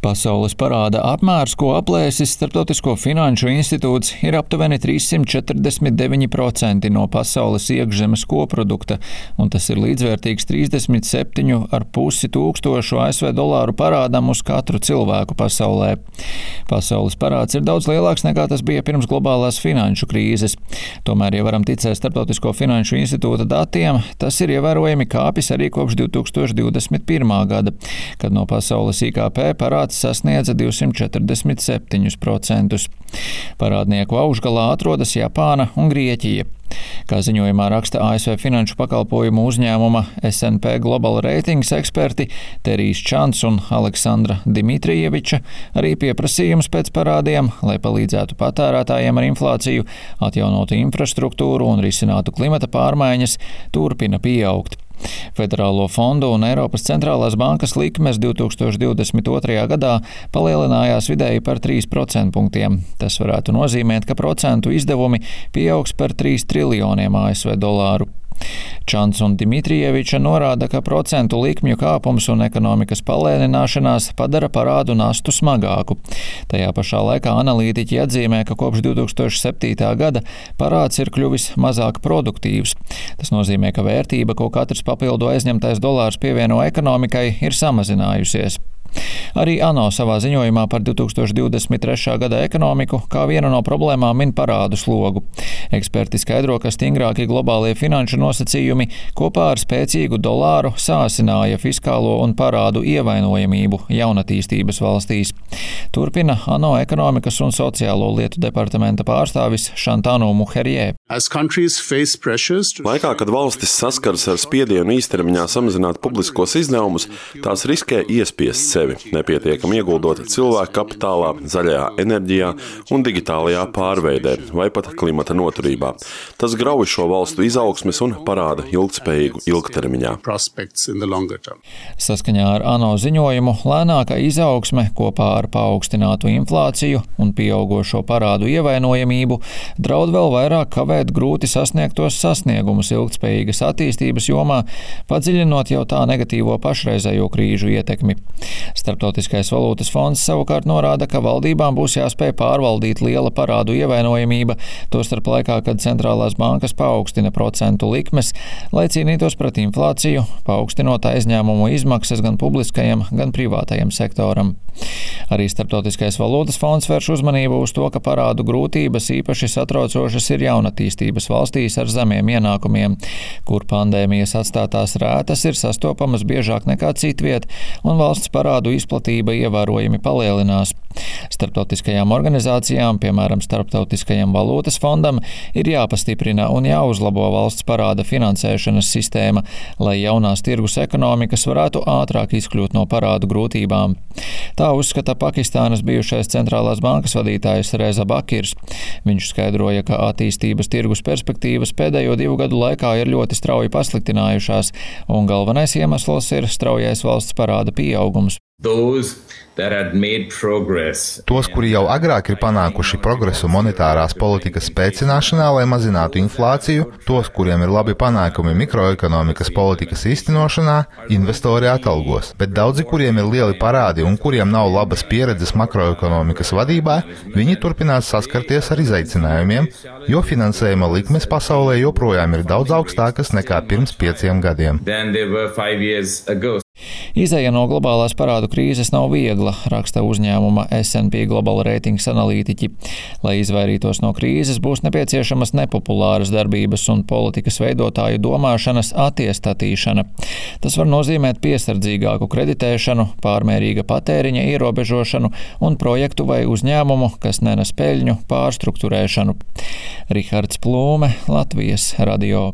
Pasaules parāda apmērs, ko aplēsis Startautisko finanšu institūts, ir aptuveni 349% no pasaules iekšzemes koprodukta, un tas ir līdzvērtīgs 37,5 tūkstošu ASV dolāru parādam uz katru cilvēku pasaulē. Pasaules parāds ir daudz lielāks nekā tas bija pirms globālās finanšu krīzes. Tomēr, ja varam ticēt Startautisko finanšu institūta datiem, tas ir ievērojami kāpis arī kopš 2021. gada, kad no pasaules IKP parāds parāds sasniedza 247%. Parādnieku augšgalā atrodas Japāna un Grieķija. Kā ziņojumā raksta ASV finanšu pakalpojumu uzņēmuma SNP Global Ratings eksperti Terijs Čants un Aleksandra Dimitrijeviča, arī pieprasījums pēc parādiem, lai palīdzētu patērētājiem ar inflāciju, atjaunotu infrastruktūru un risinātu klimata pārmaiņas, turpina pieaugt. Federālo fondu un Eiropas centrālās bankas likmes 2022. gadā palielinājās vidēji par 3% punktiem. Tas varētu nozīmēt, ka procentu izdevumi pieaugs par 3 triljoniem ASV dolāru. Čants un Dimitrijeviča norāda, ka procentu likmju kāpums un ekonomikas palēnināšanās padara parādu nastu smagāku. Tajā pašā laikā analītiķi atzīmē, ka kopš 2007. gada parāds ir kļuvis mazāk produktīvs. Tas nozīmē, ka vērtība, ko katrs papildu aizņemtais dolārs pievieno ekonomikai, ir samazinājusies. Arī ANO savā ziņojumā par 2023. gada ekonomiku kā vienu no problēmām min parādu slogu. Eksperti skaidro, ka stingrākie globālie finanšu nosacījumi kopā ar spēcīgu dolāru sāsināja fiskālo un parādu ievainojamību jaunatīstības valstīs. Turpina ANO ekonomikas un sociālo lietu departamenta pārstāvis Šantānu Muherjē. Laikā, kad valstis saskaras ar spiedienu īstermiņā samazināt publiskos izdevumus, tās riskē iespiest sevi, nepietiekami ieguldot cilvēku kapitālā, zaļajā enerģijā un digitālajā pārveidē vai pat klimata noturībā. Tas grauj šo valstu izaugsmes un parāda ilgspējīgu ilgtermiņā. Saskaņā ar ANO ziņojumu lēnāka izaugsme kopā ar paaugstinātu inflāciju un pieaugošo parādu ievainojamību draud vēl vairāk kavēt grūti sasniegtos sasniegumus ilgspējīgas attīstības jomā, padziļinot jau tā negatīvo pašreizējo krīžu ietekmi. Starptautiskais valūtas fonds savukārt norāda, ka valdībām būs jāspēj pārvaldīt liela parādu ievainojamība, tostarp laikā, kad centrālās bankas paaugstina procentu likmes, lai cīnītos pret inflāciju, paaugstinot aizņēmumu izmaksas gan publiskajam, gan privātajam sektoram. Arī Startautiskais valūtas fonds vērš uzmanību uz to, ka parādu grūtības īpaši satraucošas ir jaunatīstības valstīs ar zemiem ienākumiem, kur pandēmijas atstātās rētas ir sastopamas biežāk nekā citviet, un valsts parādu izplatība ievērojami palielinās. Starptautiskajām organizācijām, piemēram, Starptautiskajam valūtas fondam, ir jāpastiprina un jāuzlabo valsts parāda finansēšanas sistēma, lai jaunās tirgus ekonomikas varētu ātrāk izkļūt no parādu grūtībām. Tā uzskata Pakistānas bijušais centrālās bankas vadītājs Reza Bakirs. Viņš skaidroja, ka attīstības tirgus perspektīvas pēdējo divu gadu laikā ir ļoti strauji pasliktinājušās, un galvenais iemesls ir straujais valsts parāda pieaugums. Those Tos, kuri jau agrāk ir panākuši progresu monetārās politikas spēcināšanā, lai mazinātu inflāciju, tos, kuriem ir labi panākumi mikroekonomikas politikas īstenošanā, investori atalgos, bet daudzi, kuriem ir lieli parādi un kuriem nav labas pieredzes makroekonomikas vadībā, viņi turpinās saskarties ar izaicinājumiem, jo finansējuma likmes pasaulē joprojām ir daudz augstākas nekā pirms pieciem gadiem. Izēja no globālās parādu krīzes nav viegla, raksta uzņēmuma S&P Global Ratings analītiķi. Lai izvairītos no krīzes, būs nepieciešamas nepopulāras darbības un politikas veidotāju domāšanas attiestatīšana. Tas var nozīmēt piesardzīgāku kreditēšanu, pārmērīga patēriņa ierobežošanu un projektu vai uzņēmumu, kas nenes peļņu, pārstruktūrēšanu. Rihards Plūme, Latvijas radio.